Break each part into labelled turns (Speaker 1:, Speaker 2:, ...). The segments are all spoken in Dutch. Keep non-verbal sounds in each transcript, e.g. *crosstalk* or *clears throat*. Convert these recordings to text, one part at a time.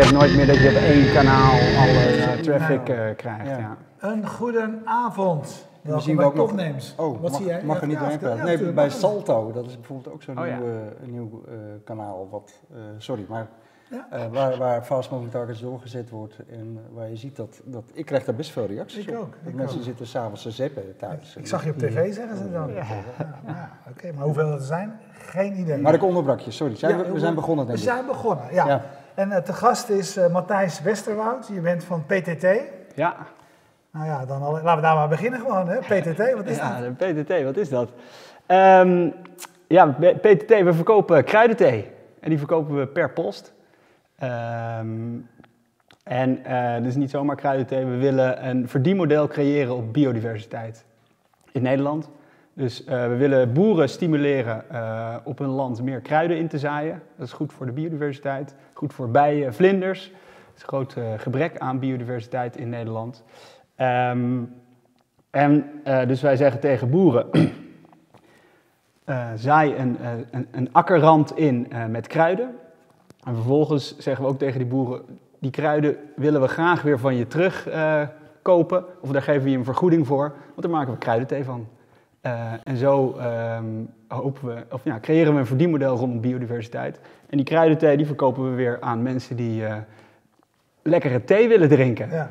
Speaker 1: hebt nooit meer dat je op één kanaal alle uh, traffic uh, krijgt. Ja. Ja.
Speaker 2: Een goede avond.
Speaker 3: We zien
Speaker 2: bij
Speaker 3: ook nog-. Oh,
Speaker 2: Wat
Speaker 3: mag,
Speaker 2: zie jij?
Speaker 3: mag er niet doorheen praten. Nee, bij. Salto, dat is bijvoorbeeld ook zo'n
Speaker 1: Oh,
Speaker 3: nieuw, eh, een nieuw eh, kanaal. Wat, eh, sorry, maar
Speaker 2: Ja.
Speaker 3: eh, waar, waar Fast Moving Targets doorgezet wordt. En waar je ziet dat, dat ik krijg daar best veel reacties
Speaker 2: Ik
Speaker 3: op.
Speaker 2: ook, ik
Speaker 3: mensen
Speaker 2: ook.
Speaker 3: zitten s'avonds te zeppen thuis.
Speaker 2: Ik zag je op tv, zeggen ze dan. Ja, ja, Oké, maar hoeveel er zijn? Geen idee.
Speaker 3: Maar ik onderbrak je, sorry. Zijn
Speaker 2: Ja,
Speaker 3: we, we zijn begonnen denk
Speaker 2: We
Speaker 3: ik.
Speaker 2: zijn begonnen, ja.
Speaker 3: Ja.
Speaker 2: En eh, te gast is eh, Matthijs Westerwoud. Je bent van PTT.
Speaker 1: Ja,
Speaker 2: Nou ja, dan al, laten we daar maar beginnen gewoon. Hè? PTT, wat is *laughs*
Speaker 1: ja
Speaker 2: dat?
Speaker 1: de PTT, wat is dat? Ehm, ja, PTT, we verkopen kruidenthee. En die verkopen we per post. Ehm, en eh dus niet zomaar kruidenthee, we willen een verdienmodel creëren op biodiversiteit in Nederland. Dus eh, we willen boeren stimuleren eh, op hun land meer kruiden in te zaaien. Dat is goed voor de biodiversiteit, goed voor bijen, vlinders. Er is een groot eh, gebrek aan biodiversiteit in Nederland. Ehm, en dus wij zeggen tegen boeren, *clears throat* zaai een, een, een akkerrand in met kruiden. En vervolgens zeggen we ook tegen die boeren, die kruiden willen we graag weer van je terug eh, kopen. Of daar geven we je een vergoeding voor, want daar maken we kruidenthee van. Eh, en zo ehm, hopen we, of, ja, creëren we een verdienmodel rondom biodiversiteit. En die kruidenthee die verkopen we weer aan mensen die eh, lekkere thee willen drinken.
Speaker 2: Ja.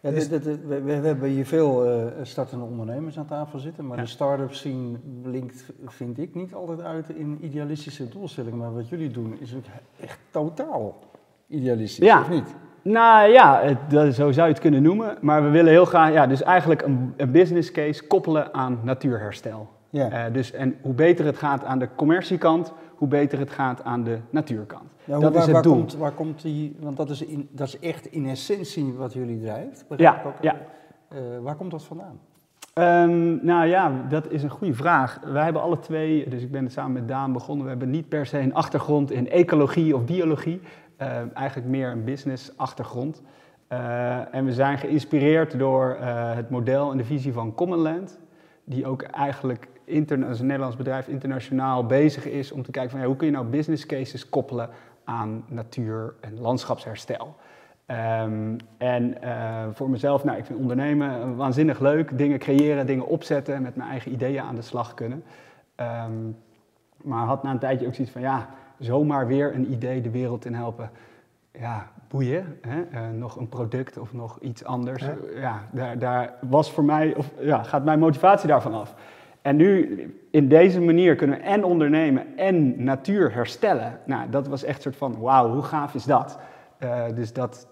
Speaker 3: Ja,
Speaker 2: Dus-
Speaker 3: dit- dit- we, we hebben hier veel eh, startende ondernemers aan tafel zitten, maar
Speaker 1: Ja.
Speaker 3: de start-up scene blinkt, vind ik, niet altijd uit in idealistische doelstellingen. Maar wat jullie doen is ook echt totaal idealistisch,
Speaker 1: Ja.
Speaker 3: of niet?
Speaker 1: Nou ja, het, dat, zo zou je het kunnen noemen. Maar we willen heel graag, ja, dus eigenlijk een, een business case koppelen aan natuurherstel.
Speaker 3: Ja.
Speaker 1: Eh, dus, en hoe beter het gaat aan de commerciekant, hoe beter het gaat aan de natuurkant.
Speaker 3: Ja, hoe-
Speaker 1: dat
Speaker 3: waar,
Speaker 1: is het
Speaker 3: waar
Speaker 1: doel.
Speaker 3: Komt, waar komt die, want dat is, in, dat is echt in essentie wat jullie drijft.
Speaker 1: Ja,
Speaker 3: ook.
Speaker 1: ja.
Speaker 3: Eh, waar komt dat vandaan?
Speaker 1: Ehm, nou ja, dat is een goede vraag. Wij hebben alle twee, dus ik ben samen met Daan begonnen, we hebben niet per se een achtergrond in ecologie of biologie. Eh, eigenlijk meer een business achtergrond. Eh, en we zijn geïnspireerd door eh, het model en de visie van Commonland. Die ook eigenlijk als een Nederlands bedrijf internationaal bezig is om te kijken van ja, hoe kun je nou business cases koppelen aan natuur en landschapsherstel. Ehm, en voor mezelf, nou, ik vind ondernemen waanzinnig leuk. Dingen creëren, dingen opzetten, met mijn eigen ideeën aan de slag kunnen. Ehm, maar had na een tijdje ook zoiets van, ja, zomaar weer een idee de wereld in helpen. Ja, boeien. Hè? Eh, nog een product of nog iets anders.
Speaker 2: Ja.
Speaker 1: Ja, daar, daar was voor mij, of ja, gaat mijn motivatie daarvan af. En nu, in deze manier kunnen we en ondernemen en natuur herstellen. Nou, dat was echt een soort van, wauw, hoe gaaf is dat? Eh, dus dat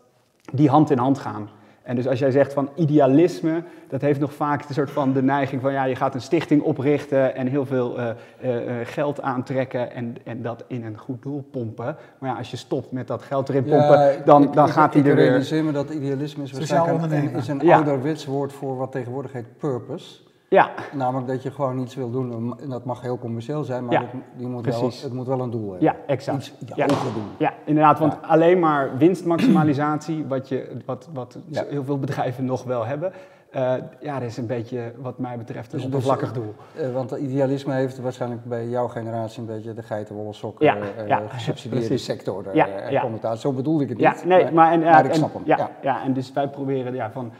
Speaker 1: die hand in hand gaan. En dus als jij zegt van idealisme, dat heeft nog vaak een soort van de neiging van ja, je gaat een stichting oprichten en heel veel eh, eh, eh, geld aantrekken en, en dat in een goed doel pompen. Maar ja, als je stopt met dat geld erin pompen,
Speaker 3: ik-
Speaker 1: dan,
Speaker 3: ik-
Speaker 1: dan
Speaker 3: ik-
Speaker 1: gaat hij
Speaker 3: ik
Speaker 1: er weer.
Speaker 3: realiseer me dat idealisme is
Speaker 2: Sociaal
Speaker 3: een, is een
Speaker 1: Ja.
Speaker 3: ouderwets woord voor wat tegenwoordig heet purpose.
Speaker 1: Ja,
Speaker 3: Namelijk dat je gewoon iets wil doen, en dat mag heel commercieel zijn, maar
Speaker 1: Ja,
Speaker 3: het, die moet wel, het moet wel een doel hebben.
Speaker 1: ja, exact.
Speaker 3: Iets ja,
Speaker 1: Ja. Ja, inderdaad, want alleen maar winstmaximalisatie, wat, je, wat, wat heel veel bedrijven nog wel hebben, eh, ja, dat is een beetje, wat mij betreft, een
Speaker 3: Dus-
Speaker 1: oppervlakkig doel.
Speaker 3: Eh, want idealisme heeft waarschijnlijk bij jouw generatie een beetje de geitenwolle sokken,
Speaker 1: Ja,
Speaker 3: eh,
Speaker 1: ja,
Speaker 3: gesubsidieerde
Speaker 1: precies.
Speaker 3: sector. eh,
Speaker 1: Ja,
Speaker 3: eh,
Speaker 1: ja.
Speaker 3: connotatie. Zo bedoelde ik het
Speaker 1: Ja,
Speaker 3: niet.
Speaker 1: nee, maar, en,
Speaker 3: maar ik snap hem.
Speaker 1: Ja.
Speaker 3: ja.
Speaker 1: en dus wij proberen ja, van,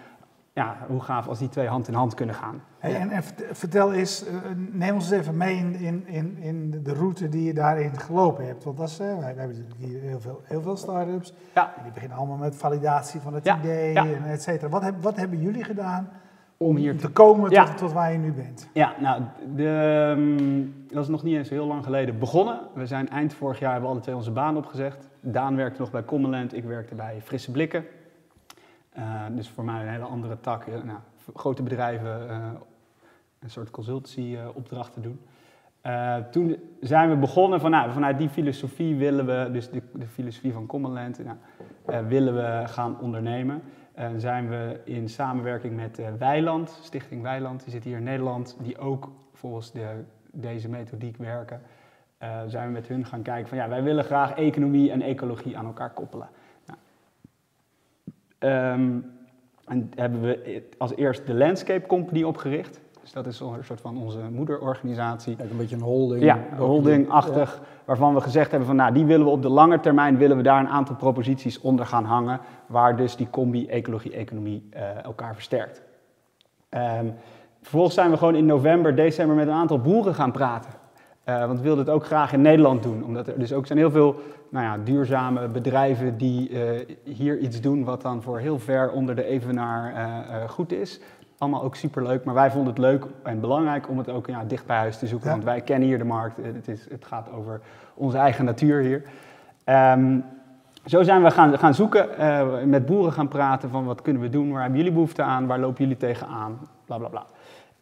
Speaker 1: ja, hoe gaaf als die twee hand in hand kunnen gaan.
Speaker 2: Hey, en, en vert- vertel eens, eh, neem ons eens even mee in, in, in, in de route die je daarin gelopen hebt. Want dat is, eh, wij, wij hebben hier heel veel, heel veel start-ups.
Speaker 1: Ja.
Speaker 2: En die beginnen allemaal met validatie van het
Speaker 1: Ja,
Speaker 2: idee
Speaker 1: ja.
Speaker 2: en et cetera. Wat, heb, wat hebben jullie gedaan
Speaker 1: Om hier
Speaker 2: te komen tot, tot waar je nu bent?
Speaker 1: Ja, nou, de, ehm, dat is nog niet eens heel lang geleden begonnen. We zijn eind vorig jaar hebben we alle twee onze baan opgezegd. Daan werkte nog bij Commonland, ik werkte bij Frisse Blikken. Eh, dus voor mij een hele andere tak. eh, nou, grote bedrijven eh, een soort consultancy eh, opdrachten doen. Toen zijn we begonnen van, nou, vanuit die filosofie willen we, dus de, de filosofie van Commonland, nou, willen we gaan ondernemen. En zijn we in samenwerking met Weiland, Stichting Weiland, die zit hier in Nederland, die ook volgens de, deze methodiek werken. zijn we met hun gaan kijken van ja, wij willen graag economie en ecologie aan elkaar koppelen. Ehm, en hebben we als eerst de Landscape Company opgericht. Dus dat is een soort van onze moederorganisatie.
Speaker 3: Ja, een beetje een holding.
Speaker 1: Ja, holdingachtig, waarvan we gezegd hebben van nou, die willen we op de lange termijn, willen we daar een aantal proposities onder gaan hangen, waar dus die combi ecologie-economie eh, elkaar versterkt. Ehm, vervolgens zijn we gewoon in november, december met een aantal boeren gaan praten. Eh, want we wilden het ook graag in Nederland doen, omdat er dus ook zijn heel veel nou ja, duurzame bedrijven die eh, hier iets doen wat dan voor heel ver onder de evenaar eh, goed is. Allemaal ook superleuk, maar wij vonden het leuk en belangrijk om het ook ja, dicht bij huis te zoeken,
Speaker 2: Ja.
Speaker 1: want wij kennen hier de markt. Het, is, het gaat over onze eigen natuur hier. Ehm, zo zijn we gaan, gaan zoeken, met boeren gaan praten van wat kunnen we doen, waar hebben jullie behoefte aan, waar lopen jullie tegenaan, bla bla bla.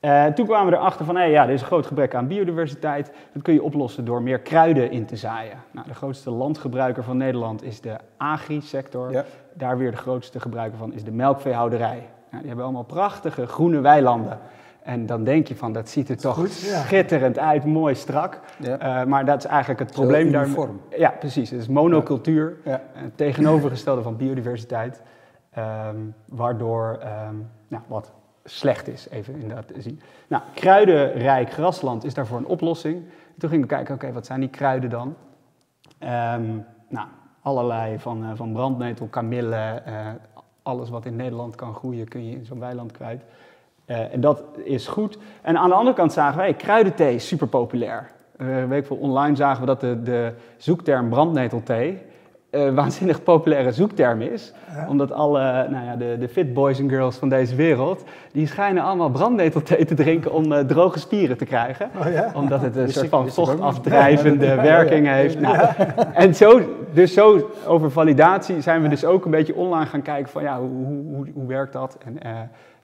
Speaker 1: Eh, toen kwamen we erachter van, hé, ja, er is een groot gebrek aan biodiversiteit. Dat kun je oplossen door meer kruiden in te zaaien. Nou, de grootste landgebruiker van Nederland is de agri-sector.
Speaker 3: Ja.
Speaker 1: Daar weer de grootste gebruiker van is de melkveehouderij. Nou, die hebben allemaal prachtige groene weilanden. En dan denk je van, dat ziet er toch
Speaker 2: goed, ja.
Speaker 1: schitterend uit, mooi strak.
Speaker 3: Ja.
Speaker 1: Eh, maar dat is eigenlijk het probleem daar. Ja, precies. Het is monocultuur.
Speaker 3: Ja.
Speaker 1: Eh, Het tegenovergestelde van biodiversiteit. ehm, waardoor, ehm, nou, wat slecht is, even inderdaad zien. Nou, kruidenrijk grasland is daarvoor een oplossing. Toen gingen we kijken, oké, wat zijn die kruiden dan? Ehm, nou, allerlei van, eh, van brandnetel, kamille, eh, alles wat in Nederland kan groeien, kun je in zo'n weiland kwijt. Eh, en dat is goed. En aan de andere kant zagen wij, kruidenthee is super populair. Een week voor online zagen we dat de, de zoekterm brandnetelthee eh waanzinnig populaire zoekterm is.
Speaker 2: Ja.
Speaker 1: Omdat alle, nou ja, de, de fit boys en girls van deze wereld, die schijnen allemaal brandnetelthee te drinken om eh, droge spieren te krijgen.
Speaker 2: Oh ja?
Speaker 1: Omdat het een soort van vochtafdrijvende
Speaker 3: Ja, ja, ja.
Speaker 1: werking heeft. Nou, En zo, dus zo over validatie zijn we dus ook een beetje online gaan kijken van ja, hoe, hoe, hoe, hoe werkt dat? En eh,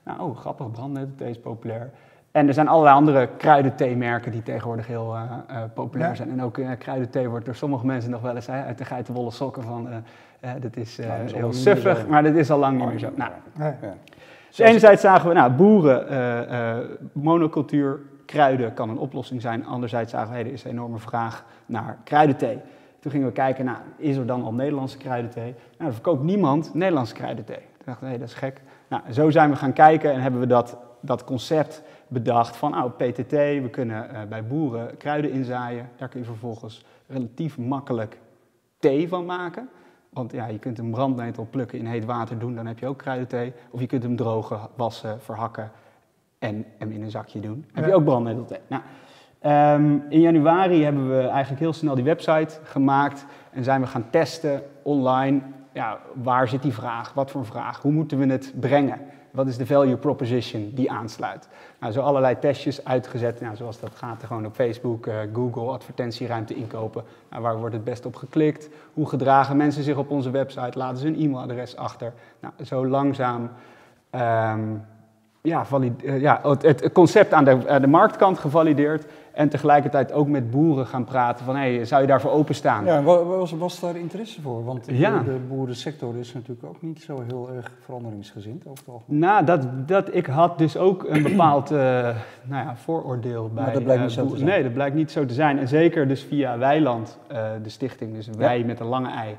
Speaker 1: nou, oh, grappig, brandnetelthee is populair. En er zijn allerlei andere kruidentheemerken die tegenwoordig heel eh, eh, populair
Speaker 2: Ja.
Speaker 1: zijn. En ook eh, kruidenthee wordt door sommige mensen nog wel eens hè, uit de geitenwolle sokken van... eh, eh, dit is
Speaker 3: dat is
Speaker 1: heel suffig, maar dit is al lang niet meer zo. Nou.
Speaker 3: Ja.
Speaker 1: dus enerzijds zagen we, nou, boeren, eh, eh, monocultuur, kruiden kan een oplossing zijn. Anderzijds zagen we, hey, er is een enorme vraag naar kruidenthee. Toen gingen we kijken, nou, is er dan al Nederlandse kruidenthee? Nou, er verkoopt niemand Nederlandse kruidenthee. Toen dachten we, hé, dat is gek. Nou, zo zijn we gaan kijken en hebben we dat, dat concept bedacht van, nou, PTT, we kunnen eh, bij boeren kruiden inzaaien. Daar kun je vervolgens relatief makkelijk thee van maken. Want ja, je kunt een brandnetel plukken in heet water doen, dan heb je ook kruidenthee. Of je kunt hem drogen, wassen, verhakken en hem in een zakje doen. Dan heb je ook brandnetelthee. Nou, ehm, in januari hebben we eigenlijk heel snel die website gemaakt en zijn we gaan testen online. Ja, waar zit die vraag? Wat voor een vraag? Hoe moeten we het brengen? Wat is de value proposition die aansluit? Nou, zo allerlei testjes uitgezet, nou, zoals dat gaat, gewoon op Facebook, eh, Google, advertentieruimte inkopen. Nou, waar wordt het best op geklikt? Hoe gedragen mensen zich op onze website? Laten ze hun e-mailadres achter? Nou, zo langzaam ehm, ja, valide- eh, ja, het, concept aan de, aan de marktkant gevalideerd. En tegelijkertijd ook met boeren gaan praten van, hey, zou je daarvoor openstaan?
Speaker 3: Ja, wa- was, was daar interesse voor? Want de,
Speaker 1: Ja.
Speaker 3: de boerensector is natuurlijk ook niet zo heel erg veranderingsgezind over het algemeen.
Speaker 1: Nou, dat, dat, ik had dus ook een bepaald eh, nou ja, vooroordeel bij...
Speaker 3: Maar dat blijkt
Speaker 1: eh,
Speaker 3: zo te zijn.
Speaker 1: Nee, dat blijkt niet zo te zijn. En zeker dus via Weiland, de stichting, dus wij met een lange ei,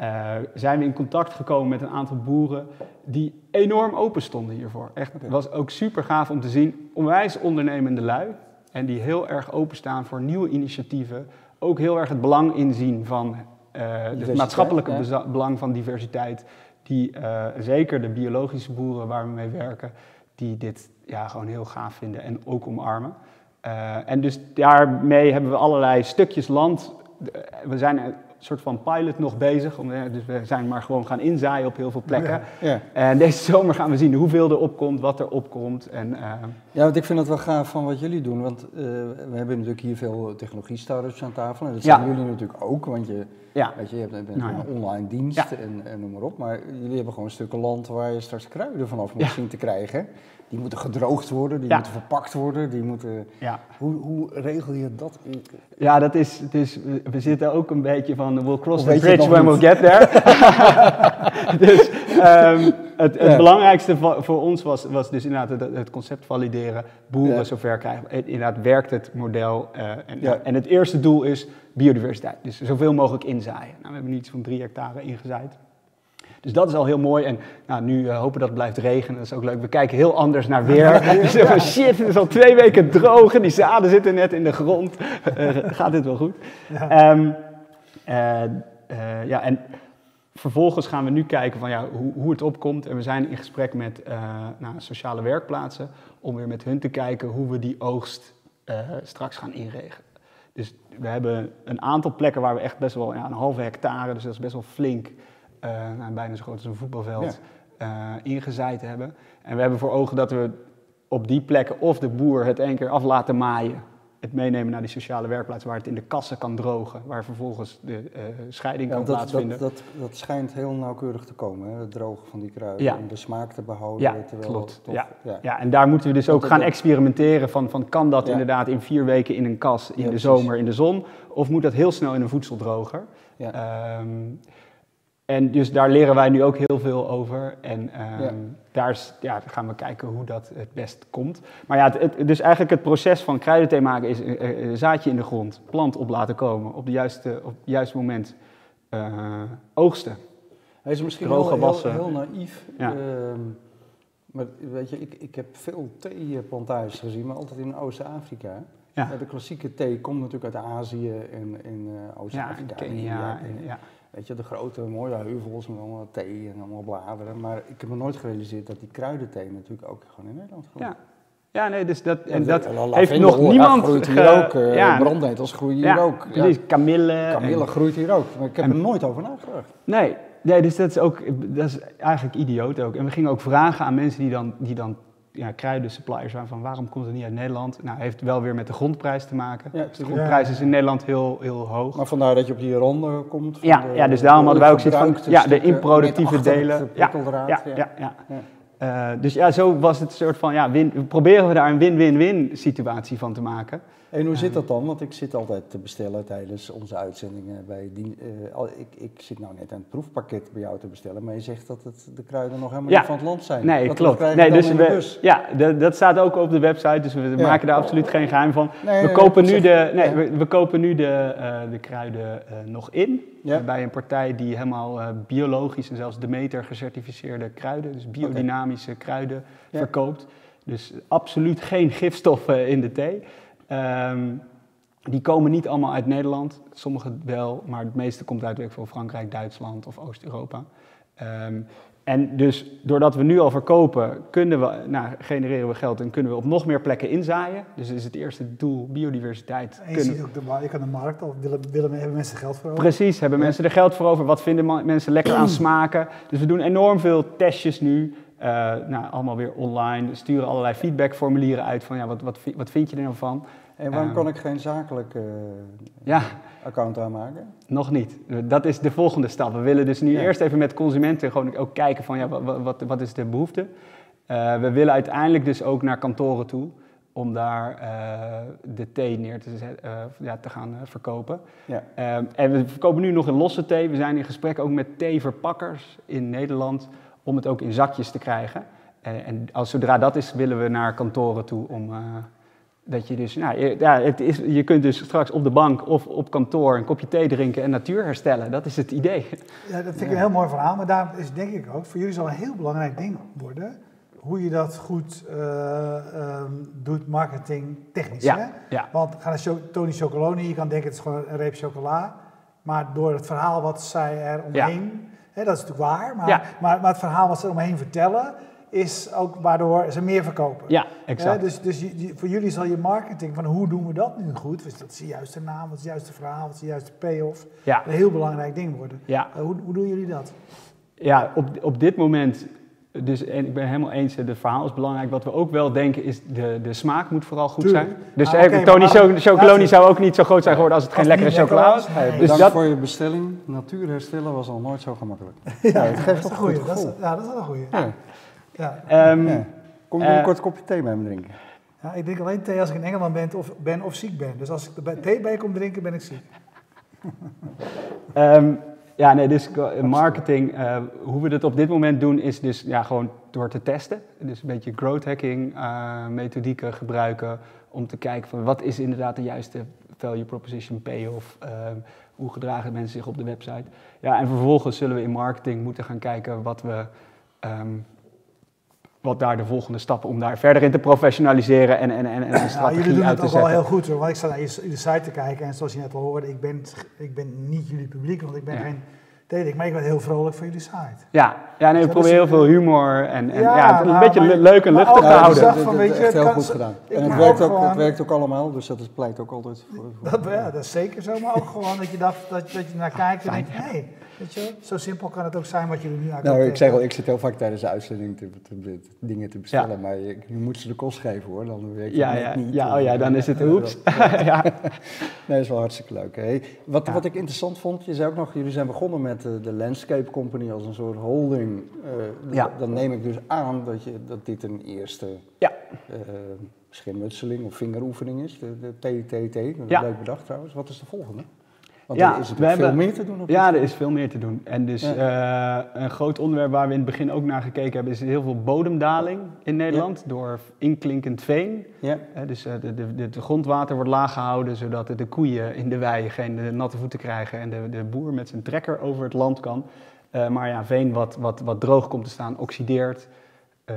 Speaker 1: eh, zijn we in contact gekomen met een aantal boeren die enorm open stonden hiervoor. Echt, het was ook super gaaf om te zien. Onwijs ondernemende lui en die heel erg openstaan voor nieuwe initiatieven. Ook heel erg het belang inzien van eh, het maatschappelijke
Speaker 3: ja.
Speaker 1: belang van diversiteit. Die eh, zeker de biologische boeren waar we mee werken, die dit ja, gewoon heel gaaf vinden en ook omarmen. En dus daarmee hebben we allerlei stukjes land. Eh, We zijn een soort van pilot nog bezig. Eh, dus we zijn maar gewoon gaan inzaaien op heel veel plekken.
Speaker 3: Ja.
Speaker 1: En deze zomer gaan we zien hoeveel er opkomt, wat er opkomt. En, eh,
Speaker 3: ja, want ik vind het wel gaaf van wat jullie doen. Want we hebben natuurlijk hier veel technologie-startups aan tafel. En dat
Speaker 1: Ja.
Speaker 3: zijn jullie natuurlijk ook. Want je, weet je, je hebt bent
Speaker 1: Nou
Speaker 3: een online dienst en, en noem maar op. Maar jullie hebben gewoon stukken land waar je straks kruiden vanaf moet zien te krijgen. Die moeten gedroogd worden, die
Speaker 1: Ja.
Speaker 3: moeten verpakt worden. Die moeten...
Speaker 1: ja.
Speaker 3: hoe, hoe regel je dat? in-
Speaker 1: ja, dat is, het is, we- zitten ook een beetje van, we'll cross
Speaker 3: Of
Speaker 1: the bridge when we
Speaker 3: niet?
Speaker 1: get there. *laughs* dus ehm, het, het
Speaker 3: Ja.
Speaker 1: belangrijkste voor ons was, was dus inderdaad het, het concept valideren, boeren
Speaker 3: Ja.
Speaker 1: zover krijgen. Inderdaad, werkt het model? eh, en,
Speaker 3: Ja.
Speaker 1: en het eerste doel is biodiversiteit, dus zoveel mogelijk inzaaien. Nou, we hebben nu iets van drie hectare ingezaaid. Dus dat is al heel mooi. En nou, nu uh, hopen dat het blijft regenen. Dat is ook leuk. We kijken heel anders naar weer. *laughs* Dus van shit, het is al twee weken droog en die zaden zitten net in de grond. Uh, *laughs* gaat dit wel goed? Ja. Um, ja, en vervolgens gaan we nu kijken van ja, hoe, hoe het opkomt. En we zijn in gesprek met nou, sociale werkplaatsen om weer met hun te kijken hoe we die oogst straks gaan inregelen. Dus we hebben een aantal plekken waar we echt best wel ja, een halve hectare, dus dat is best wel flink, nou, bijna zo groot als een voetbalveld, ja. uh, ingezaaid hebben. En we hebben voor ogen dat we op die plekken of de boer het één keer af laten maaien het meenemen naar die sociale werkplaats waar het in de kassen kan drogen, waar vervolgens de uh, scheiding kan
Speaker 3: dat,
Speaker 1: plaatsvinden.
Speaker 3: Dat, dat, dat, schijnt heel nauwkeurig te komen, hè? het drogen van die kruiden,
Speaker 1: ja.
Speaker 3: om de smaak te behouden.
Speaker 1: Ja,
Speaker 3: terwijl
Speaker 1: klopt. Ja. Ja. ja, en daar moeten we dus ook gaan experimenteren van, van kan dat inderdaad in vier weken in een kas, in de zomer in de zon, of moet dat heel snel in een voedseldroger? Um, en dus daar leren wij nu ook heel veel over. En um, ja. daar is, ja, gaan we kijken hoe dat het best komt. Maar ja, het, het, dus eigenlijk het proces van kruidenthee maken is een uh, zaadje in de grond, plant op laten komen, op, de juiste, op het juiste moment uh, oogsten.
Speaker 3: Hij is misschien
Speaker 1: Droge
Speaker 3: heel, heel, heel naïef.
Speaker 1: Ja.
Speaker 3: Uh, maar weet je, ik, ik heb veel theeplantages gezien, maar altijd in Oost-Afrika.
Speaker 1: Ja.
Speaker 3: De klassieke thee komt natuurlijk uit Azië en in
Speaker 1: ja,
Speaker 3: Oost-Afrika.
Speaker 1: Kenia.
Speaker 3: en-
Speaker 1: en- ja.
Speaker 3: Weet je, de grote mooie heuvels met allemaal thee en allemaal bladeren. Maar ik heb me nooit gerealiseerd dat die kruidenthee natuurlijk ook gewoon in Nederland groeit.
Speaker 1: Ja. Ja, nee, dus dat, en dat heeft nog niemand...
Speaker 3: groeit hier ook. eh,
Speaker 1: ja,
Speaker 3: brandnetels groeien hier
Speaker 1: ja,
Speaker 3: ook. Ja,
Speaker 1: precies, kamille.
Speaker 3: kamille
Speaker 1: en-
Speaker 3: groeit hier ook. Maar ik heb
Speaker 1: en-
Speaker 3: er nooit over nagedacht.
Speaker 1: Nee, nee, dus dat is ook, dat is eigenlijk idioot ook. En we gingen ook vragen aan mensen die dan, die dan ja, kruidensuppliers waren van waarom komt het niet uit Nederland? Nou, heeft wel weer met de grondprijs te maken.
Speaker 3: Ja,
Speaker 1: Dus de grondprijs is in Nederland heel, heel hoog.
Speaker 3: Maar vandaar dat je op die ronde komt.
Speaker 1: Ja,
Speaker 3: de-
Speaker 1: ja, dus daarom hadden wij ook van,
Speaker 3: gebruikte
Speaker 1: ja, de improductieve delen. Ja, ja,
Speaker 3: ja.
Speaker 1: Eh, dus ja, zo was het een soort van, ja, win, proberen we daar een win-win-win situatie van te maken.
Speaker 3: En hoe zit dat dan? Want ik zit altijd te bestellen tijdens onze uitzendingen. Bij die, eh, ik, ik zit nou net aan het proefpakket bij jou te bestellen, maar je zegt dat het, de kruiden nog helemaal
Speaker 1: Ja.
Speaker 3: niet van het land zijn.
Speaker 1: Nee,
Speaker 3: dat
Speaker 1: klopt. Nee, dus we, ja, de- dat staat ook op de website, dus we
Speaker 3: Ja.
Speaker 1: maken daar absoluut geen geheim van.
Speaker 3: Nee,
Speaker 1: we, kopen nu de, nee,
Speaker 3: ja.
Speaker 1: we, we kopen nu de, eh, de kruiden eh, nog in
Speaker 3: Ja.
Speaker 1: eh, bij een partij die helemaal eh, biologisch en zelfs Demeter gecertificeerde kruiden, dus biodynamische kruiden,
Speaker 3: Ja.
Speaker 1: verkoopt. Dus absoluut geen gifstoffen in de thee. Ehm, die komen niet allemaal uit Nederland, sommige wel, maar het meeste komt uit weet ik veel, Frankrijk, Duitsland of Oost-Europa. Ehm, en dus doordat we nu al verkopen, kunnen we, nou, genereren we geld en kunnen we op nog meer plekken inzaaien. Dus is het eerste doel, biodiversiteit.
Speaker 2: En je
Speaker 1: Kunnen-
Speaker 2: ziet ook de, je kan de markt al, willen, willen, hebben mensen geld voor over?
Speaker 1: Precies, hebben mensen er geld voor over? Wat vinden mensen lekker aan smaken? Dus we doen enorm veel testjes nu. Eh, nou, allemaal weer online. We sturen allerlei feedbackformulieren uit van ja, wat, wat, wat vind je er nou van?
Speaker 3: En waarom
Speaker 1: Ehm,
Speaker 3: kan ik geen zakelijk eh,
Speaker 1: Ja,
Speaker 3: account aanmaken?
Speaker 1: nog niet. Dat is de volgende stap. We willen dus nu
Speaker 3: Ja.
Speaker 1: eerst even met consumenten gewoon ook kijken van ja, wat, wat, wat is de behoefte? Eh, we willen uiteindelijk dus ook naar kantoren toe om daar eh, de thee neer te, ja, te gaan verkopen.
Speaker 3: Ja.
Speaker 1: Ehm, en we verkopen nu nog een losse thee. We zijn in gesprek ook met theeverpakkers in Nederland om het ook in zakjes te krijgen. En, en als, zodra dat is, willen we naar kantoren toe om... dat je dus, nou, je- ja, het is, je kunt dus straks op de bank of op kantoor een kopje thee drinken en natuur herstellen. Dat is het idee.
Speaker 2: Ja, dat vind ik een heel mooi verhaal. Maar daar is denk ik ook, voor jullie zal een heel belangrijk ding worden, hoe je dat goed eh, ehm, doet, marketing technisch.
Speaker 1: Ja,
Speaker 2: Hè?
Speaker 1: ja.
Speaker 2: Want ga naar Cho- Tony Chocoloni, je kan denken het is gewoon een reep chocola. Maar door het verhaal wat zij er omheen, hè, dat is natuurlijk waar, maar,
Speaker 1: Ja.
Speaker 2: maar, maar het verhaal wat ze er omheen vertellen, is ook waardoor ze meer verkopen.
Speaker 1: Ja, exact.
Speaker 2: dus dus je- je- voor jullie zal je marketing van hoe doen we dat nu goed, wat is de juiste naam, wat is het juiste verhaal, wat is de juiste payoff,
Speaker 1: Ja,
Speaker 2: een heel belangrijk ding worden.
Speaker 1: ja.
Speaker 2: Eh, hoe, hoe doen jullie dat?
Speaker 1: ja op, op dit moment, dus en ik ben helemaal eens, het verhaal is belangrijk. Wat we ook wel denken is, de, de smaak moet vooral goed
Speaker 2: Tuurlijk.
Speaker 1: zijn. Dus
Speaker 2: Ah,
Speaker 1: Tony Chocoloni zou ook niet zo groot zijn geworden als het
Speaker 2: Als
Speaker 1: geen
Speaker 2: het
Speaker 1: lekkere chocola was. Dus
Speaker 3: Bedankt
Speaker 1: dat,
Speaker 3: voor je bestelling. Natuur herstellen was al nooit zo gemakkelijk. *laughs*
Speaker 2: Ja,
Speaker 3: het geeft
Speaker 2: dat
Speaker 3: toch
Speaker 2: is
Speaker 3: een
Speaker 2: een
Speaker 3: goed.
Speaker 2: Dat is, ja, dat is wel een goeie.
Speaker 3: Ja.
Speaker 2: Ja.
Speaker 1: ehm,
Speaker 3: Ja. Kom je
Speaker 1: Eh,
Speaker 3: een kort kopje thee bij me drinken?
Speaker 2: Ja, ik drink alleen thee als ik in Engeland ben of, ben of ziek ben. Dus als ik er bij thee bij kom drinken, ben ik ziek. *laughs*
Speaker 1: Ehm, ja, nee, dus eh, marketing, eh, hoe we dat op dit moment doen, is dus ja, gewoon door te testen. Dus een beetje growth hacking eh, methodieken gebruiken om te kijken van wat is inderdaad de juiste value proposition payoff. Ehm, Hoe gedragen mensen zich op de website? Ja, en vervolgens zullen we in marketing moeten gaan kijken wat we... ehm, wat daar de volgende stappen om daar verder in te professionaliseren en, en, en, en een
Speaker 2: Ja,
Speaker 1: strategie
Speaker 2: jullie doen
Speaker 1: uit
Speaker 2: het ook wel heel goed hoor. Want ik sta naar je, je site te kijken en zoals je net al hoorde, ik ben, ik ben niet jullie publiek, want ik ben
Speaker 1: Ja.
Speaker 2: geen dating, maar ik ben heel vrolijk van jullie site.
Speaker 1: Ja, ja nee, we
Speaker 2: dat
Speaker 1: proberen heel veel humor en, en
Speaker 2: Ja,
Speaker 1: een
Speaker 2: nou,
Speaker 1: beetje
Speaker 2: maar-
Speaker 1: leuk en luchtig te houden.
Speaker 3: Dat-
Speaker 2: van, weet je,
Speaker 3: echt heel goed gedaan. En het werkt,
Speaker 2: ook gewoon-
Speaker 3: het werkt ook allemaal, dus dat is, pleit ook altijd voor. voor-
Speaker 2: Dat, ja, dat is zeker zo, maar ook gewoon dat je, dat, dat, dat je naar kijkt en denkt, hé, hey, weet je, wel, zo simpel kan het ook zijn wat jullie nu eigenlijk
Speaker 3: Nou, ik zeg al, ik zit heel vaak tijdens de uitzending te, te- te- dingen te bestellen, maar je, je moet ze de kost geven hoor, dan weet je
Speaker 1: Ja,
Speaker 3: het
Speaker 1: ja,
Speaker 3: niet.
Speaker 1: ja, oh ja, dan is het *laughs*
Speaker 3: Ja,
Speaker 1: oeps. *laughs* ja.
Speaker 3: Nee, dat is wel hartstikke leuk. Wat, wat ik interessant vond, je zei ook nog, jullie zijn begonnen met eh, de Landscape Company als een soort holding. Eh,
Speaker 1: Ja.
Speaker 3: Dan neem ik dus aan dat, je, dat dit een eerste
Speaker 1: Ja.
Speaker 3: eh, schermutseling of vingeroefening is, de, de TTT. Dat is
Speaker 1: Ja.
Speaker 3: Leuk bedacht trouwens. Wat is de volgende? Want
Speaker 1: Ja,
Speaker 3: er is
Speaker 1: we
Speaker 3: veel
Speaker 1: hebben-
Speaker 3: meer te doen. Op
Speaker 1: Ja, er is veel meer te doen. En dus eh, een groot onderwerp waar we in het begin ook naar gekeken hebben, is heel veel bodemdaling in Nederland door inklinkend veen.
Speaker 3: Ja.
Speaker 1: Hè, dus eh, de, de, de, de grondwater wordt laag gehouden, zodat de, de koeien in de wei geen eh, natte voeten krijgen en de, de boer met zijn trekker over het land kan. Eh, maar ja, veen wat, wat, wat droog komt te staan, oxideert. Eh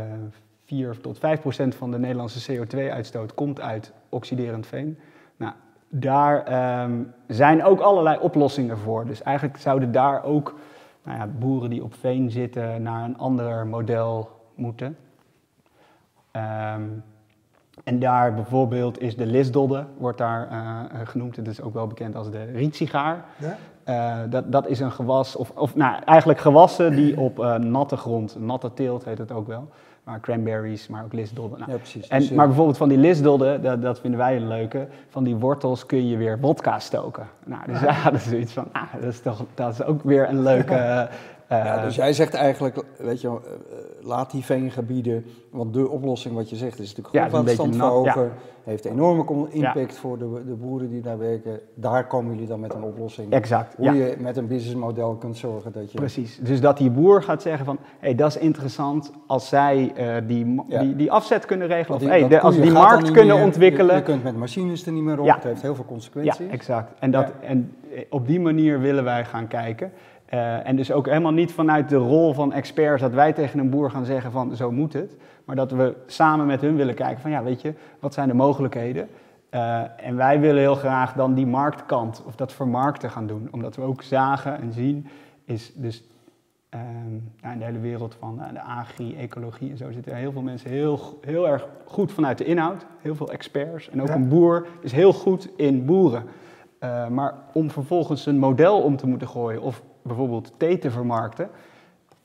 Speaker 1: 4 tot 5 procent van de Nederlandse CO2-uitstoot komt uit oxiderend veen. Nou, daar ehm, zijn ook allerlei oplossingen voor. Dus eigenlijk zouden daar ook nou ja, boeren die op veen zitten naar een ander model moeten. Ehm, en daar bijvoorbeeld is de lisdodde, wordt daar eh, genoemd. Het is ook wel bekend als de rietsigaar.
Speaker 2: Ja?
Speaker 1: Eh, dat, dat is een gewas, of, of nou, eigenlijk gewassen die op eh, natte grond, natte teelt heet het ook wel. Maar cranberries, maar ook lisdodden. Nou,
Speaker 3: Ja, precies.
Speaker 1: en,
Speaker 3: Dus, eh,
Speaker 1: maar bijvoorbeeld van die lisdodden, dat, dat vinden wij een leuke, van die wortels kun je weer wodka stoken. Nou, dus ja, *laughs* dat is zoiets van, ah, dat is toch dat is ook weer een leuke... *laughs* eh,
Speaker 3: Ja, dus jij zegt eigenlijk, weet je, eh, eh, laat die veengebieden, want de oplossing wat je zegt is natuurlijk
Speaker 1: Ja,
Speaker 3: grondwaterstand
Speaker 1: nat,
Speaker 3: verhogen, heeft enorme impact voor de, de boeren die daar werken. Daar komen jullie dan met een oplossing.
Speaker 1: Exact,
Speaker 3: Hoe
Speaker 1: ja.
Speaker 3: je met een businessmodel kunt zorgen dat je...
Speaker 1: Precies. Dus dat die boer gaat zeggen van, hé, hey, dat is interessant als zij eh, die,
Speaker 3: Ja.
Speaker 1: die, die afzet kunnen regelen. Of hey, de- als die markt kunnen
Speaker 3: meer.
Speaker 1: ontwikkelen.
Speaker 3: Je, je kunt met machines er niet meer op,
Speaker 1: Ja.
Speaker 3: het heeft heel veel
Speaker 1: Ja,
Speaker 3: consequenties.
Speaker 1: exact. En, dat, en eh, op die manier willen wij gaan kijken. Eh, en dus ook helemaal niet vanuit de rol van experts dat wij tegen een boer gaan zeggen van zo moet het. Maar dat we samen met hun willen kijken van ja, weet je, wat zijn de mogelijkheden? Eh, en wij willen heel graag dan die marktkant of dat vermarkten gaan doen. Omdat we ook zagen en zien is dus ehm, nou, in de hele wereld van eh, de agri, ecologie en zo zitten heel veel mensen heel, heel erg goed vanuit de inhoud. Heel veel experts. En ook
Speaker 2: Ja.
Speaker 1: een boer is heel goed in boeren. Maar om vervolgens een model om te moeten gooien of bijvoorbeeld thee te vermarkten,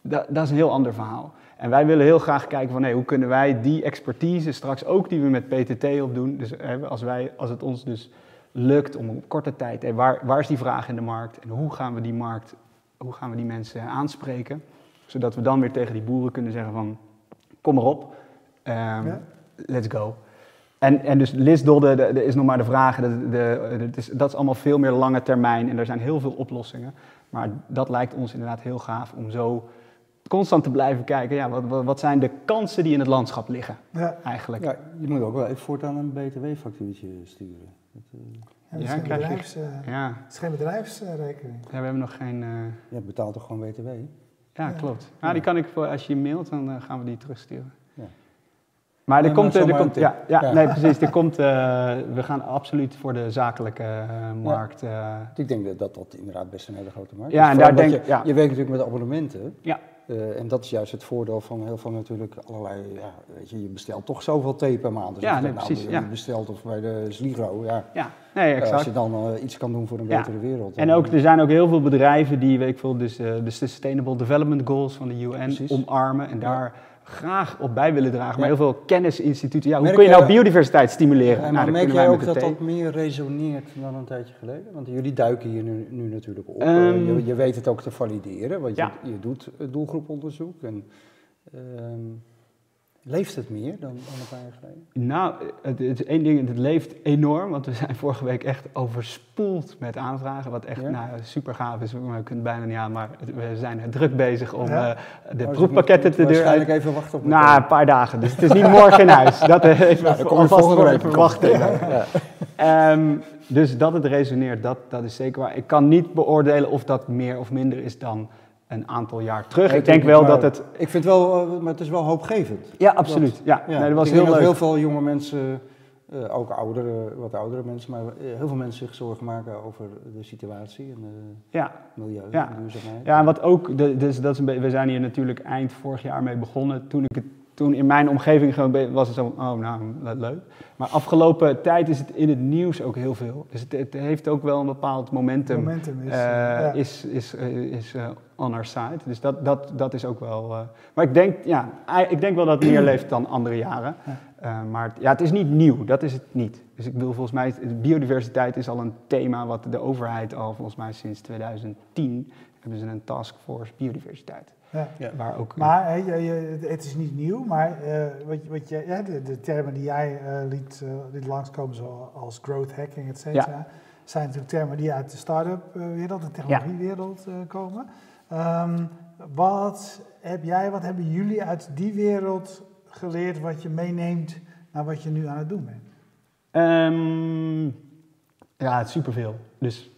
Speaker 1: da- dat is een heel ander verhaal. En wij willen heel graag kijken van hey, hoe kunnen wij die expertise straks ook die we met PTT opdoen, dus als, wij, als het ons dus lukt om op korte tijd, hey, waar, waar is die vraag in de markt en hoe gaan we die markt, hoe gaan we die mensen aanspreken, zodat we dan weer tegen die boeren kunnen zeggen van kom maar op, ehm,
Speaker 2: Ja.
Speaker 1: let's go. En, en dus de is nog maar de vraag. De, de, het is, dat is allemaal veel meer lange termijn en er zijn heel veel oplossingen. Maar dat lijkt ons inderdaad heel gaaf om zo constant te blijven kijken. Ja, wat, wat, wat zijn de kansen die in het landschap liggen
Speaker 2: Ja.
Speaker 1: eigenlijk?
Speaker 3: Ja, je moet ook wel even voortaan een btw-factuurtje sturen. Dat, eh,
Speaker 2: Ja,
Speaker 1: Ja, je-
Speaker 2: bedrijfs, eh,
Speaker 1: Ja,
Speaker 2: het is geen bedrijfsrekening.
Speaker 1: ja, we hebben nog geen... eh,
Speaker 3: je betaalt toch gewoon btw?
Speaker 1: ja,
Speaker 2: Ja.
Speaker 1: klopt. Ja, die kan ik, voor- als je je mailt, dan gaan we die terugsturen. Maar er komt, eh, er komt ja, ja,
Speaker 3: Ja.
Speaker 1: nee, precies. Er komt, eh, we gaan absoluut voor de zakelijke eh, markt.
Speaker 3: Ik denk dat, dat dat inderdaad best een hele grote markt
Speaker 1: Ja,
Speaker 3: is.
Speaker 1: en daar denk-
Speaker 3: je,
Speaker 1: ja.
Speaker 3: je werkt natuurlijk met abonnementen.
Speaker 1: Ja.
Speaker 3: En dat is juist het voordeel van heel veel natuurlijk allerlei, ja, weet je, je bestelt toch zoveel thee per maand. Dus
Speaker 1: Ja, nee, precies,
Speaker 3: Nou,
Speaker 1: ja.
Speaker 3: je bestelt of bij de Sligro, ja.
Speaker 1: ja, nee, exact.
Speaker 3: als je dan iets kan doen voor een betere wereld.
Speaker 1: En ook, er zijn ook heel veel bedrijven die, weet ik veel, dus, de Sustainable Development Goals van de UN
Speaker 3: Precies.
Speaker 1: omarmen en daar graag op bij willen dragen. Maar heel veel kennisinstituten. Ja, hoe
Speaker 3: Merk
Speaker 1: kun je nou biodiversiteit stimuleren?
Speaker 3: Ja,
Speaker 1: Nou,
Speaker 3: maar merk jij ook dat dat meer resoneert dan een tijdje geleden? Want jullie duiken hier nu, nu natuurlijk op.
Speaker 1: Ehm.
Speaker 3: Eh, je, je weet het ook te valideren, want
Speaker 1: Ja.
Speaker 3: je, je doet doelgroeponderzoek. En, ehm, Leeft het meer dan, dan een paar jaar geleden?
Speaker 1: Nou, het, het is één ding, het leeft enorm, want we zijn *laughs* vorige week echt overspoeld met aanvragen, wat echt
Speaker 3: Ja?
Speaker 1: nou, super gaaf is. We kunnen het bijna niet aan, maar het- we zijn druk bezig om
Speaker 2: Ja?
Speaker 1: eh, de
Speaker 3: Oh, dus
Speaker 1: proefpakketten te deur
Speaker 3: Waarschijnlijk even wachten op
Speaker 1: Nou, een paar dagen, dus het is *laughs* niet morgen in huis. Dat eh, even
Speaker 3: Nou, dan kom je
Speaker 1: alvast
Speaker 3: volgende week
Speaker 1: wachten.
Speaker 3: Ja.
Speaker 1: Ehm, dus dat het resoneert, dat, dat is zeker waar. Ik kan niet beoordelen of dat meer of minder is dan een aantal jaar terug.
Speaker 3: Nee,
Speaker 1: ik denk wel
Speaker 3: maar
Speaker 1: dat het...
Speaker 3: Ik vind wel, eh, maar het is wel hoopgevend.
Speaker 1: Ja, absoluut. Ja,
Speaker 3: Ja,
Speaker 1: nee, dat was
Speaker 3: ik
Speaker 1: heel
Speaker 3: denk
Speaker 1: leuk.
Speaker 3: heel veel jonge mensen, eh, ook oudere, wat oudere mensen, maar eh, heel veel mensen zich zorgen maken over de situatie en het
Speaker 1: Ja,
Speaker 3: milieu
Speaker 1: Ja.
Speaker 3: en duurzaamheid.
Speaker 1: Ja, en wat ook, de- dus dat is een we zijn hier natuurlijk eind vorig jaar mee begonnen. Toen, ik het, toen in mijn omgeving gewoon was het zo van, oh nou, le- leuk. Maar afgelopen tijd is het in het nieuws ook heel veel. Dus het, het heeft ook wel een bepaald momentum.
Speaker 2: Momentum is,
Speaker 1: eh,
Speaker 2: ja.
Speaker 1: is, is, eh, is eh, on our side. Dus dat, dat, dat is ook wel... eh, maar ik denk, ja, ik denk wel dat het meer leeft dan andere jaren.
Speaker 2: Ja.
Speaker 1: Eh, maar ja, het is niet nieuw, dat is het niet. Dus ik bedoel, volgens mij, biodiversiteit is al een thema wat de overheid al volgens mij sinds 2010 hebben ze een taskforce biodiversiteit.
Speaker 2: Ja.
Speaker 3: Ja.
Speaker 1: Waar ook,
Speaker 2: Maar hè, je, je- het is niet nieuw, maar eh, wat, je- wat je, ja, de, de termen die jij eh, liet, eh, liet langskomen, zoals growth hacking, et cetera, zijn natuurlijk termen die uit de start-up eh, wereld, de technologiewereld eh, komen. Ehm, wat heb jij, wat hebben jullie uit die wereld geleerd wat je meeneemt naar wat je nu aan het doen bent?
Speaker 1: Ehm, ja, het is superveel. Dus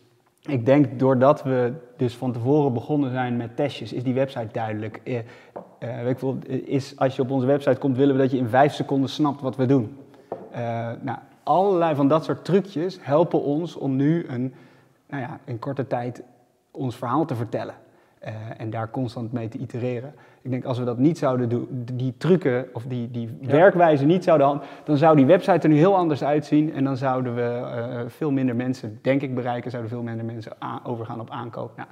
Speaker 1: ik denk doordat we dus van tevoren begonnen zijn met testjes, is die website duidelijk. Veel, is, als je op onze website komt, willen we dat je in vijf seconden snapt wat we doen. Eh, nou, allerlei van dat soort trucjes helpen ons om nu een, nou ja, in korte tijd ons verhaal te vertellen. Eh, en daar constant mee te itereren. Ik denk als we dat niet zouden doen, die trucken of die, die
Speaker 3: Ja.
Speaker 1: werkwijze niet zouden han- dan zou die website er nu heel anders uitzien. En dan zouden we eh, veel minder mensen, denk ik, bereiken. Zouden veel minder mensen overgaan op aankoop. Nou,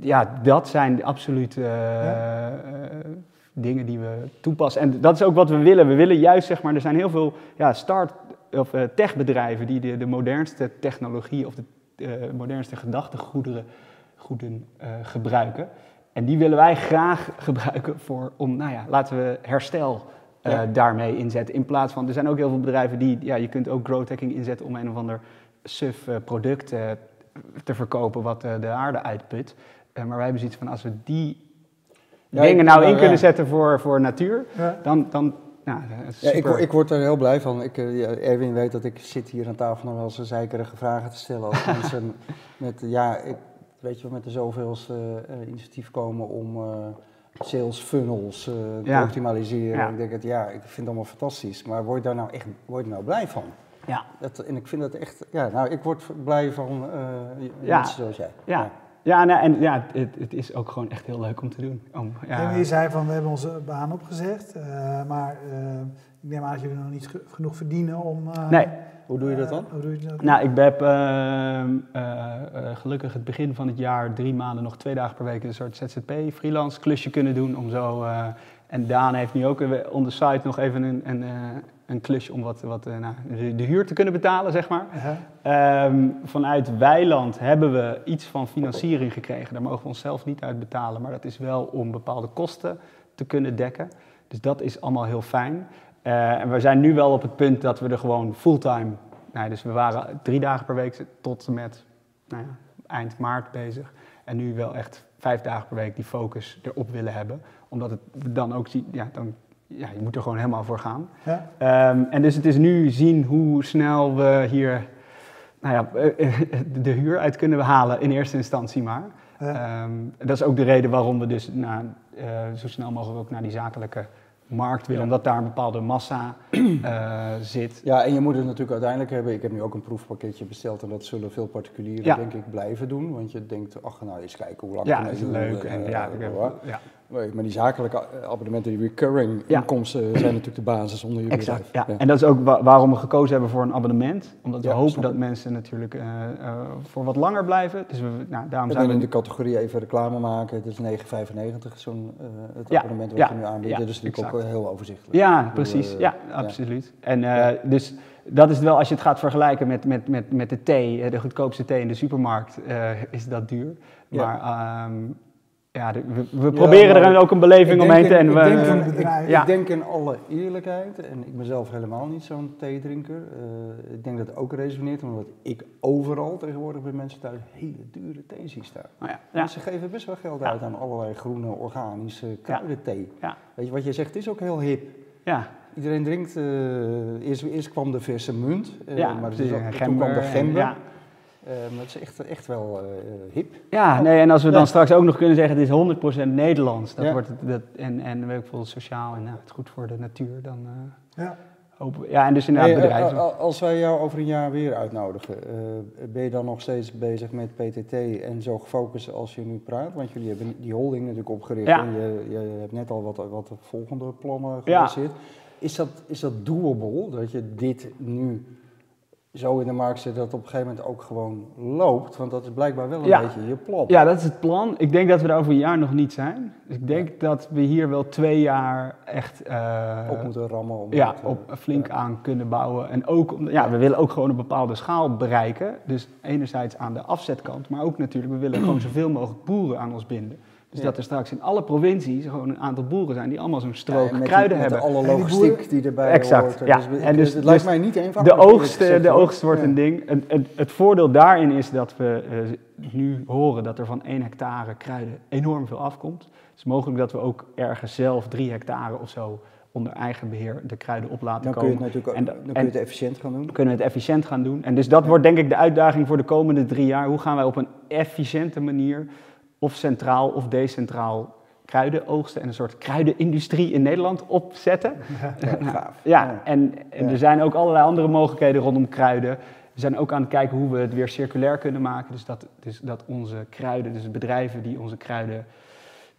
Speaker 1: ja, dat zijn absoluut eh, dingen die we toepassen. En dat is ook wat we willen. We willen juist, zeg maar, er zijn heel veel ja, start- of techbedrijven die de, de modernste technologie of de modernste gedachtegoederen goeden, eh, gebruiken. En die willen wij graag *laughs* gebruiken voor, om, nou ja, laten we herstel eh,
Speaker 3: Ja.
Speaker 1: daarmee inzetten. In plaats van, er zijn ook heel veel bedrijven die, ja, je kunt ook growth hacking inzetten om een of ander suf eh, product te verkopen wat de aarde uitput. Maar wij hebben zoiets van, als we die
Speaker 3: Ja,
Speaker 1: dingen nou in
Speaker 3: ja.
Speaker 1: kunnen zetten voor, voor natuur, dan, dan nou,
Speaker 3: Ja, ik, ik word er heel blij van. Ik, Erwin weet dat ik zit hier aan tafel nog wel eens zeikerige vragen te stellen. Als *laughs* mensen met, ja, ik, weet je met de zoveelste eh, initiatief komen om eh, sales funnels eh,
Speaker 1: Ja.
Speaker 3: te optimaliseren.
Speaker 1: Ja.
Speaker 3: Ik denk het, ja, ik vind het allemaal fantastisch. Maar word je daar nou echt word je nou blij van?
Speaker 1: ja.
Speaker 3: Dat, en ik vind dat echt, ja, nou, ik word blij van eh,
Speaker 1: Ja.
Speaker 3: mensen zoals jij.
Speaker 1: Ja. Ja, nou, en ja, het, het is ook gewoon echt heel leuk om te doen. Om, ja,
Speaker 2: En je zei van we hebben onze baan opgezegd, eh, maar eh, ik neem aan dat jullie nog niet ge- genoeg verdienen om. eh,
Speaker 1: Nee.
Speaker 3: Hoe doe je dat dan?
Speaker 2: eh, hoe doe je dat?
Speaker 1: Nou, ik heb ehm, eh, eh, gelukkig het begin van het jaar drie maanden nog twee dagen per week een soort ZZP freelance klusje kunnen doen om zo. eh, en Daan heeft nu ook on the site nog even een, een, eh, een klusje om wat, wat eh, nou, de, de huur te kunnen betalen, zeg maar. Ehm, vanuit Weiland hebben we iets van financiering gekregen. Daar mogen we onszelf niet uit betalen, maar dat is wel om bepaalde kosten te kunnen dekken. Dus dat is allemaal heel fijn. Eh, en we zijn nu wel op het punt dat we er gewoon fulltime. Nou, dus we waren drie dagen per week tot en met nou ja, eind maart bezig. En nu wel echt vijf dagen per week die focus erop willen hebben. Omdat het dan ook ziet, ja, dan, ja, je moet er gewoon helemaal voor gaan.
Speaker 2: Ja.
Speaker 1: Ehm, en dus het is nu zien hoe snel we hier nou ja, eh, de huur uit kunnen halen in eerste instantie maar.
Speaker 2: Ja.
Speaker 1: Ehm, dat is ook de reden waarom we dus eh, zo snel mogelijk ook naar die zakelijke markt willen.
Speaker 3: Ja.
Speaker 1: Omdat daar een bepaalde massa eh, *clears throat* zit.
Speaker 3: Ja, en je moet het natuurlijk uiteindelijk hebben. Ik heb nu ook een proefpakketje besteld en dat zullen veel particulieren
Speaker 1: Ja.
Speaker 3: denk ik blijven doen. Want je denkt, ach nou eens kijken hoe lang
Speaker 1: Ja, dat is leuk.
Speaker 3: eh,
Speaker 1: En, ja, ja,
Speaker 3: Nee, Maar die zakelijke eh, abonnementen, die recurring
Speaker 1: Ja.
Speaker 3: inkomsten zijn natuurlijk de basis onder je
Speaker 1: exact. Ja.
Speaker 3: bedrijf.
Speaker 1: En dat is ook wa- waarom we gekozen hebben voor een abonnement. Omdat we
Speaker 3: Ja,
Speaker 1: hopen dat mensen natuurlijk eh, eh, voor wat langer blijven. Dus we, nou, daarom
Speaker 3: En
Speaker 1: zijn we
Speaker 3: in de categorie even reclame maken. Het is 9,95 zo'n het
Speaker 1: Ja,
Speaker 3: abonnement wat
Speaker 1: ja,
Speaker 3: je nu aanbiedt.
Speaker 1: ja,
Speaker 3: dat is natuurlijk ook heel overzichtelijk.
Speaker 1: Ja,
Speaker 3: bedoel,
Speaker 1: precies. ja,
Speaker 3: ja.
Speaker 1: absoluut. En
Speaker 3: Ja.
Speaker 1: dus dat is wel, als je het gaat vergelijken met, met, met, met de thee, de goedkoopste thee in de supermarkt, is dat duur.
Speaker 3: Ja.
Speaker 1: Maar ehm, ja, de- we, we proberen er ook een beleving
Speaker 3: ik
Speaker 1: omheen te... En
Speaker 3: in-
Speaker 1: we,
Speaker 3: ik denk
Speaker 2: bedrijf.
Speaker 1: ja.
Speaker 3: Ik denk in alle eerlijkheid, en ik ben zelf helemaal niet zo'n theedrinker. eh, ik denk dat het ook resoneert, omdat ik overal tegenwoordig bij mensen thuis hele dure thee zie staan.
Speaker 1: nou ja,
Speaker 3: Mensen geven best wel geld uit aan allerlei groene, organische kruidenthee.
Speaker 1: Ja.
Speaker 3: Weet je wat je zegt, het is ook heel hip.
Speaker 1: ja,
Speaker 3: Iedereen drinkt, eh, eerst, eerst kwam de verse munt, eh, maar toen
Speaker 1: gember
Speaker 3: kwam de gember.
Speaker 1: Ja,
Speaker 3: Eh, maar het is echt, echt wel eh, hip.
Speaker 1: ja nee, en als we dan
Speaker 3: Ja.
Speaker 1: straks ook nog kunnen zeggen, het is 100% Nederlands. Dat
Speaker 3: Ja.
Speaker 1: wordt het, dat, en, en ik veel, sociaal en nou, het goed voor de natuur, dan eh,
Speaker 2: Ja.
Speaker 1: hopen we... Ja, en dus inderdaad
Speaker 3: Hey, eh,
Speaker 1: bedrijven.
Speaker 3: als wij jou over een jaar weer uitnodigen, eh, ben je dan nog steeds bezig met PTT en zo gefocust als je nu praat? Want jullie hebben die holding natuurlijk opgericht
Speaker 1: Ja.
Speaker 3: en je, je hebt net al wat, wat volgende plannen
Speaker 1: Ja.
Speaker 3: gebaseerd. Is, dat, is dat doable, dat je dit nu zo in de markt zet dat het op een gegeven moment ook gewoon loopt? Want dat is blijkbaar wel een
Speaker 1: Ja.
Speaker 3: beetje je plan.
Speaker 1: Ja, dat is het plan. Ik denk dat we daar over een jaar nog niet zijn. Dus ik denk dat we hier wel twee jaar echt eh,
Speaker 3: Op moeten rammen. Om
Speaker 1: ja,
Speaker 3: eh,
Speaker 1: op flink aan kunnen bouwen. En ook, om- ja, we willen ook gewoon een bepaalde schaal bereiken. Dus enerzijds aan de afzetkant, maar ook natuurlijk, we willen gewoon zoveel mogelijk boeren aan ons binden. Dus
Speaker 3: Ja.
Speaker 1: dat er straks in alle provincies gewoon een aantal boeren zijn die allemaal zo'n strook
Speaker 3: en met die-
Speaker 1: kruiden
Speaker 3: met
Speaker 1: hebben.
Speaker 3: alle
Speaker 2: En die
Speaker 3: logistiek
Speaker 2: boeren-
Speaker 3: die erbij
Speaker 1: Exact,
Speaker 3: hoort.
Speaker 1: ja.
Speaker 3: Dus,
Speaker 1: En dus-
Speaker 3: het lijkt
Speaker 1: dus
Speaker 3: mij niet eenvoudig.
Speaker 1: De oogst, eh, de oogst wordt
Speaker 3: Ja.
Speaker 1: een ding. Het, het, het voordeel daarin is dat we eh, nu horen dat er van 1 hectare kruiden enorm veel afkomt. Het is mogelijk dat we ook ergens zelf 3 hectare of zo onder eigen beheer de kruiden op laten
Speaker 3: Dan kun je
Speaker 1: komen.
Speaker 3: het natuurlijk ook,
Speaker 1: En
Speaker 3: dan
Speaker 1: da-
Speaker 3: kun je
Speaker 1: en-
Speaker 3: het efficiënt gaan doen.
Speaker 1: Dan kunnen we het efficiënt gaan doen. En dus dat wordt denk ik de uitdaging voor de komende drie jaar. Hoe gaan wij op een efficiënte manier, of centraal of decentraal, kruiden oogsten en een soort kruidenindustrie in Nederland opzetten? *laughs*
Speaker 3: Ja, gaaf.
Speaker 1: Ja, en, en
Speaker 3: Ja.
Speaker 1: er zijn ook allerlei andere mogelijkheden rondom kruiden. We zijn ook aan het kijken hoe we het weer circulair kunnen maken. Dus dat, dus dat onze kruiden, dus bedrijven die onze kruiden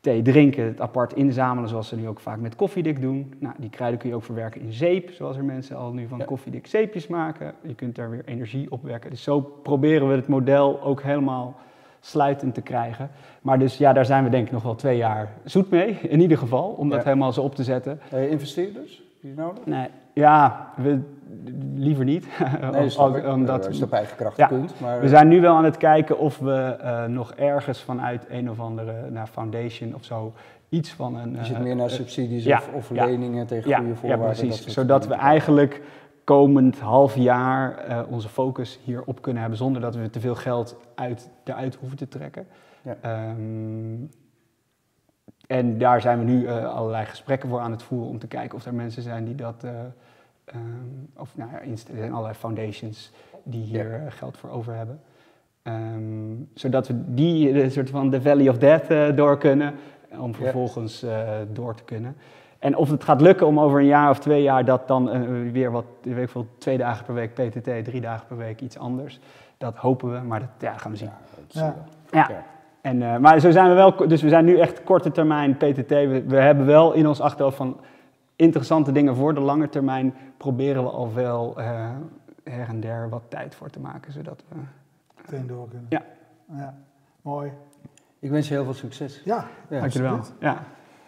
Speaker 1: thee drinken, het apart inzamelen, zoals ze nu ook vaak met koffiedik doen. Nou, die kruiden kun je ook verwerken in zeep, zoals er mensen al nu van
Speaker 3: Ja.
Speaker 1: koffiedik zeepjes maken. Je kunt daar weer energie op werken. Dus zo proberen we het model ook helemaal sluitend te krijgen. Maar dus ja, daar zijn we denk ik nog wel twee jaar zoet mee, in ieder geval, om dat
Speaker 3: Ja.
Speaker 1: helemaal zo op te zetten.
Speaker 3: Eh, investeerders? Die nodig?
Speaker 1: Nee, ja, we, liever niet. *laughs*
Speaker 3: Nee, ik.
Speaker 1: omdat-
Speaker 3: Eh, je het op eigen kracht
Speaker 1: Ja.
Speaker 3: kunt. Maar,
Speaker 1: we zijn nu wel aan het kijken of we eh, nog ergens vanuit een of andere nou, foundation of zo iets van een.
Speaker 3: je zit
Speaker 1: eh,
Speaker 3: meer naar
Speaker 1: eh,
Speaker 3: subsidies
Speaker 1: ja,
Speaker 3: of, of
Speaker 1: ja.
Speaker 3: leningen tegen
Speaker 1: ja,
Speaker 3: goede
Speaker 1: ja,
Speaker 3: voorwaarden.
Speaker 1: precies.
Speaker 3: dat soort
Speaker 1: Zodat we eigenlijk komend half jaar eh, onze focus hierop kunnen hebben zonder dat we te veel geld uit, eruit hoeven te trekken.
Speaker 3: Ja.
Speaker 1: Ehm, en daar zijn we nu eh, allerlei gesprekken voor aan het voeren om te kijken of er mensen zijn die dat. eh, ehm, of nou ja, er zijn allerlei foundations die hier
Speaker 3: Ja.
Speaker 1: geld voor over hebben. Ehm, zodat we die soort van de Valley of Death door kunnen, om vervolgens door te kunnen. En of het gaat lukken om over een jaar of twee jaar dat dan eh, weer wat, weet ik veel, twee dagen per week PTT, drie dagen per week iets anders. Dat hopen we, maar dat ja, gaan we zien.
Speaker 3: Ja,
Speaker 2: Ja.
Speaker 1: En, eh, maar zo zijn we wel, dus we zijn nu echt korte termijn PTT. We, we hebben wel in ons achterhoofd van interessante dingen voor de lange termijn. Proberen we al wel eh, her en der wat tijd voor te maken, zodat we.
Speaker 2: Meteen door kunnen.
Speaker 1: Ja.
Speaker 2: ja. Mooi.
Speaker 3: Ik wens je heel veel succes.
Speaker 2: Ja,
Speaker 3: Ja.
Speaker 1: Dankjewel. Ja,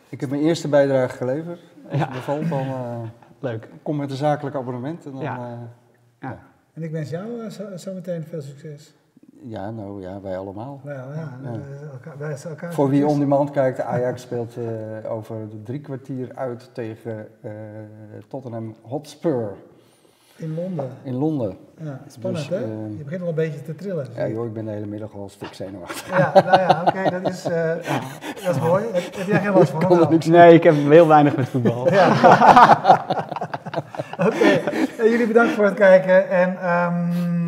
Speaker 3: Ik heb mijn eerste bijdrage geleverd. Als
Speaker 1: Ja.
Speaker 3: het bevalt, dan eh, *laughs*
Speaker 1: leuk.
Speaker 3: kom met een zakelijk abonnement. En dan,
Speaker 1: Ja.
Speaker 3: eh,
Speaker 1: Ja.
Speaker 2: en ik wens jou eh, zo, zo meteen veel succes.
Speaker 3: ja, nou ja, wij allemaal.
Speaker 2: Nou ja, ja, eh, elkaar, wij zijn elkaar
Speaker 3: Voor wie on demand kijkt, Ajax speelt eh, over drie kwartier uit tegen eh, Tottenham Hotspur
Speaker 2: In Londen.
Speaker 3: in Londen.
Speaker 2: Ja, spannend
Speaker 3: Dus,
Speaker 2: hè?
Speaker 3: eh,
Speaker 2: je begint al een beetje te trillen.
Speaker 3: Ja joh, ik ben de hele middag al stuk zenuwachtig.
Speaker 2: Ja, nou ja, oké, dat, is, eh, dat is mooi. Heb, heb jij geen last van?
Speaker 3: Niks
Speaker 1: Nee, ik heb heel weinig met voetbal.
Speaker 2: Ja. *laughs* Oké, Eh, jullie bedankt voor het kijken. En ehm,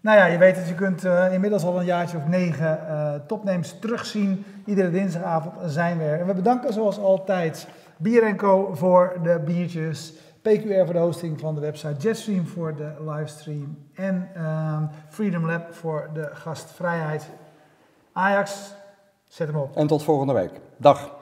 Speaker 2: nou ja, je weet dat je kunt inmiddels al een jaartje of negen eh topnames terugzien. Iedere dinsdagavond zijn we er. En we bedanken zoals altijd Bier Co voor de biertjes. PQR voor de hosting van de website. Jetstream voor de livestream. En ehm, Freedom Lab voor de gastvrijheid. Ajax, zet hem op.
Speaker 3: En tot volgende week. Dag.